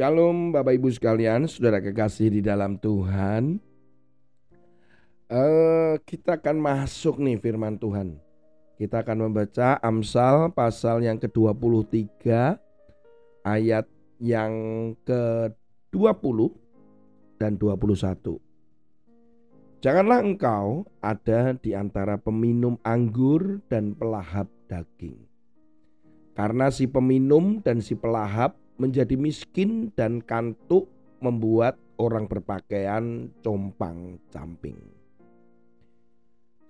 Shalom Bapak Ibu sekalian, saudara kekasih di dalam Tuhan. Uh, kita akan masuk nih firman Tuhan. Kita akan membaca Amsal pasal yang ke-23 ayat yang ke-20 dan 21. Janganlah engkau ada di antara peminum anggur dan pelahap daging. Karena si peminum dan si pelahap menjadi miskin dan kantuk membuat orang berpakaian compang-camping.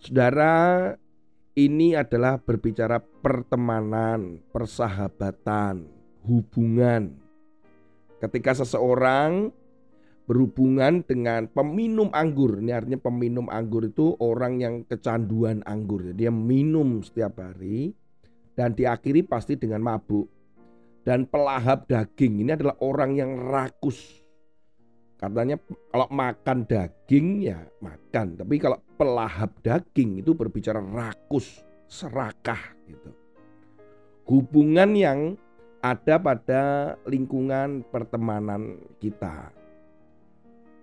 Saudara, ini adalah berbicara pertemanan, persahabatan, hubungan. Ketika seseorang berhubungan dengan peminum anggur, ini artinya peminum anggur itu orang yang kecanduan anggur. Dia minum setiap hari dan diakhiri pasti dengan mabuk dan pelahap daging ini adalah orang yang rakus. Katanya kalau makan daging ya makan, tapi kalau pelahap daging itu berbicara rakus, serakah gitu. Hubungan yang ada pada lingkungan pertemanan kita.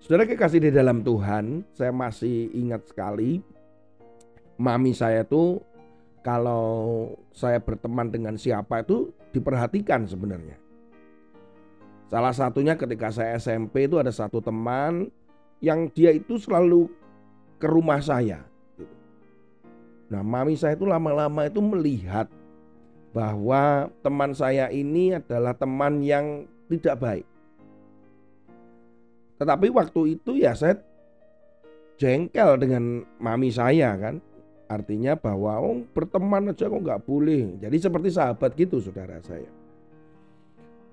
Saudara kekasih di dalam Tuhan, saya masih ingat sekali mami saya tuh kalau saya berteman dengan siapa itu diperhatikan sebenarnya. Salah satunya ketika saya SMP itu ada satu teman yang dia itu selalu ke rumah saya. Nah mami saya itu lama-lama itu melihat bahwa teman saya ini adalah teman yang tidak baik. Tetapi waktu itu ya saya jengkel dengan mami saya kan. Artinya bahwa oh, berteman aja kok nggak boleh. Jadi seperti sahabat gitu saudara saya.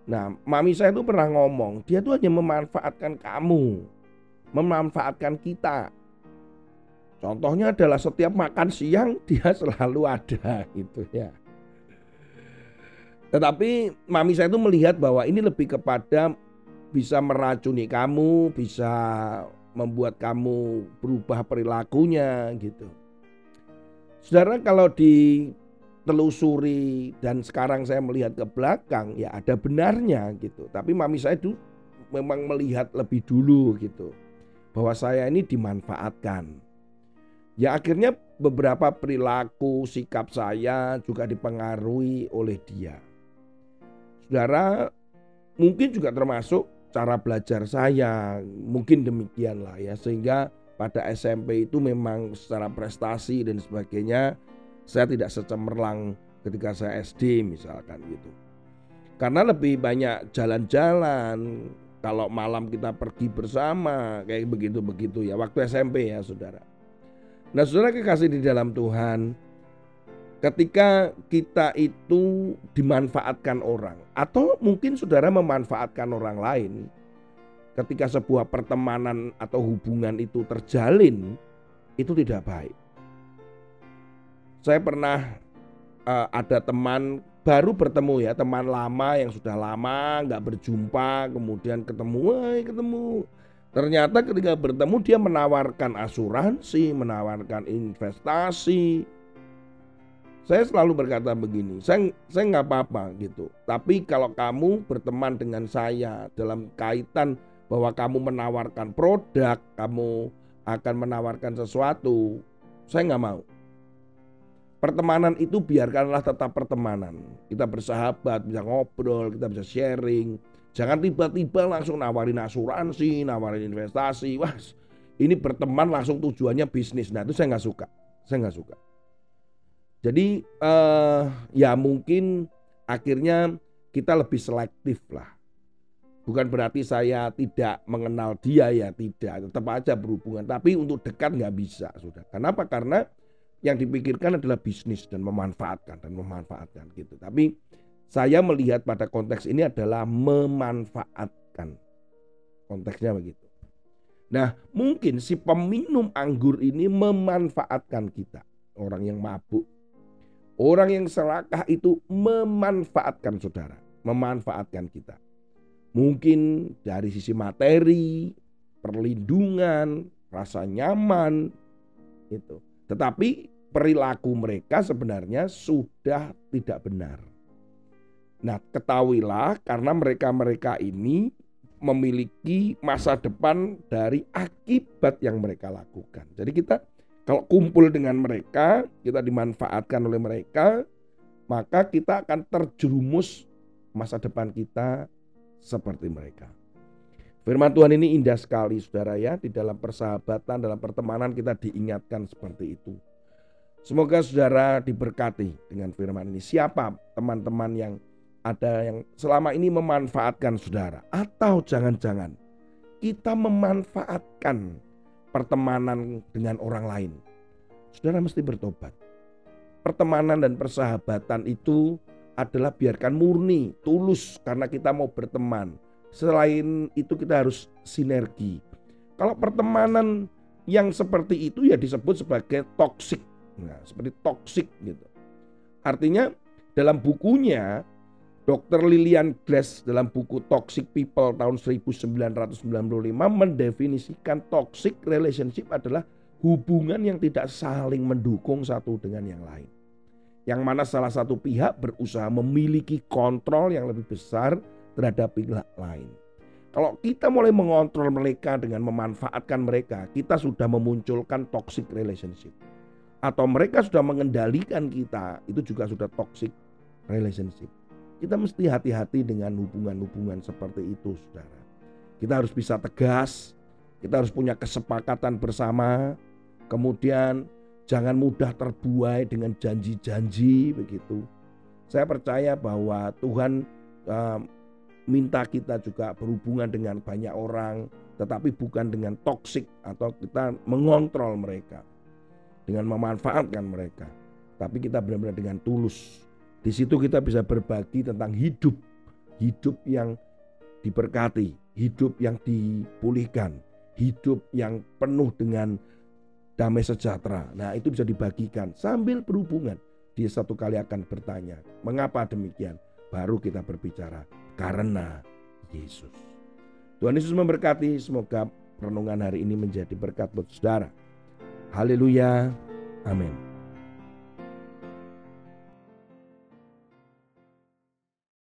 Nah, mami saya itu pernah ngomong, dia tuh hanya memanfaatkan kamu, memanfaatkan kita. Contohnya adalah setiap makan siang dia selalu ada gitu ya. Tetapi mami saya itu melihat bahwa ini lebih kepada bisa meracuni kamu, bisa membuat kamu berubah perilakunya gitu. Saudara kalau ditelusuri dan sekarang saya melihat ke belakang ya ada benarnya gitu. Tapi mami saya itu memang melihat lebih dulu gitu. Bahwa saya ini dimanfaatkan. Ya akhirnya beberapa perilaku sikap saya juga dipengaruhi oleh dia. Saudara mungkin juga termasuk cara belajar saya, mungkin demikian lah ya sehingga pada SMP itu memang secara prestasi dan sebagainya saya tidak secemerlang ketika saya SD misalkan gitu. Karena lebih banyak jalan-jalan, kalau malam kita pergi bersama kayak begitu-begitu ya waktu SMP ya saudara. Nah saudara kekasih di dalam Tuhan, ketika kita itu dimanfaatkan orang atau mungkin saudara memanfaatkan orang lain, ketika sebuah pertemanan atau hubungan itu terjalin itu tidak baik. Saya pernah uh, ada teman baru bertemu ya teman lama yang sudah lama nggak berjumpa kemudian ketemu, wah ketemu. Ternyata ketika bertemu dia menawarkan asuransi, menawarkan investasi. Saya selalu berkata begini, saya saya nggak apa-apa gitu. Tapi kalau kamu berteman dengan saya dalam kaitan bahwa kamu menawarkan produk, kamu akan menawarkan sesuatu, saya nggak mau. Pertemanan itu biarkanlah tetap pertemanan. Kita bersahabat, bisa ngobrol, kita bisa sharing. Jangan tiba-tiba langsung nawarin asuransi, nawarin investasi. Wah, ini berteman langsung tujuannya bisnis. Nah itu saya nggak suka. Saya nggak suka. Jadi eh, ya mungkin akhirnya kita lebih selektif lah Bukan berarti saya tidak mengenal dia ya tidak, tetap aja berhubungan. Tapi untuk dekat nggak bisa sudah. Kenapa? Karena yang dipikirkan adalah bisnis dan memanfaatkan dan memanfaatkan gitu. Tapi saya melihat pada konteks ini adalah memanfaatkan. Konteksnya begitu. Nah, mungkin si peminum anggur ini memanfaatkan kita, orang yang mabuk. Orang yang serakah itu memanfaatkan saudara, memanfaatkan kita. Mungkin dari sisi materi, perlindungan, rasa nyaman itu. Tetapi perilaku mereka sebenarnya sudah tidak benar. Nah, ketahuilah karena mereka-mereka ini memiliki masa depan dari akibat yang mereka lakukan. Jadi kita kalau kumpul dengan mereka, kita dimanfaatkan oleh mereka, maka kita akan terjerumus masa depan kita seperti mereka. Firman Tuhan ini indah sekali saudara ya, di dalam persahabatan, dalam pertemanan kita diingatkan seperti itu. Semoga saudara diberkati dengan firman ini. Siapa teman-teman yang ada yang selama ini memanfaatkan saudara atau jangan-jangan kita memanfaatkan pertemanan dengan orang lain. Saudara mesti bertobat. Pertemanan dan persahabatan itu adalah biarkan murni, tulus karena kita mau berteman. Selain itu kita harus sinergi. Kalau pertemanan yang seperti itu ya disebut sebagai toksik. Nah, seperti toksik gitu. Artinya dalam bukunya Dr. Lilian Glass dalam buku Toxic People tahun 1995 mendefinisikan toxic relationship adalah hubungan yang tidak saling mendukung satu dengan yang lain. Yang mana salah satu pihak berusaha memiliki kontrol yang lebih besar terhadap pihak lain. Kalau kita mulai mengontrol mereka dengan memanfaatkan mereka, kita sudah memunculkan toxic relationship. Atau mereka sudah mengendalikan kita, itu juga sudah toxic relationship. Kita mesti hati-hati dengan hubungan-hubungan seperti itu, saudara. Kita harus bisa tegas, kita harus punya kesepakatan bersama, kemudian jangan mudah terbuai dengan janji-janji begitu. Saya percaya bahwa Tuhan uh, minta kita juga berhubungan dengan banyak orang, tetapi bukan dengan toksik atau kita mengontrol mereka, dengan memanfaatkan mereka, tapi kita benar-benar dengan tulus di situ kita bisa berbagi tentang hidup, hidup yang diberkati, hidup yang dipulihkan, hidup yang penuh dengan damai sejahtera. Nah, itu bisa dibagikan sambil berhubungan. Dia satu kali akan bertanya, "Mengapa demikian?" Baru kita berbicara, "Karena Yesus." Tuhan Yesus memberkati, semoga renungan hari ini menjadi berkat buat saudara. Haleluya. Amin.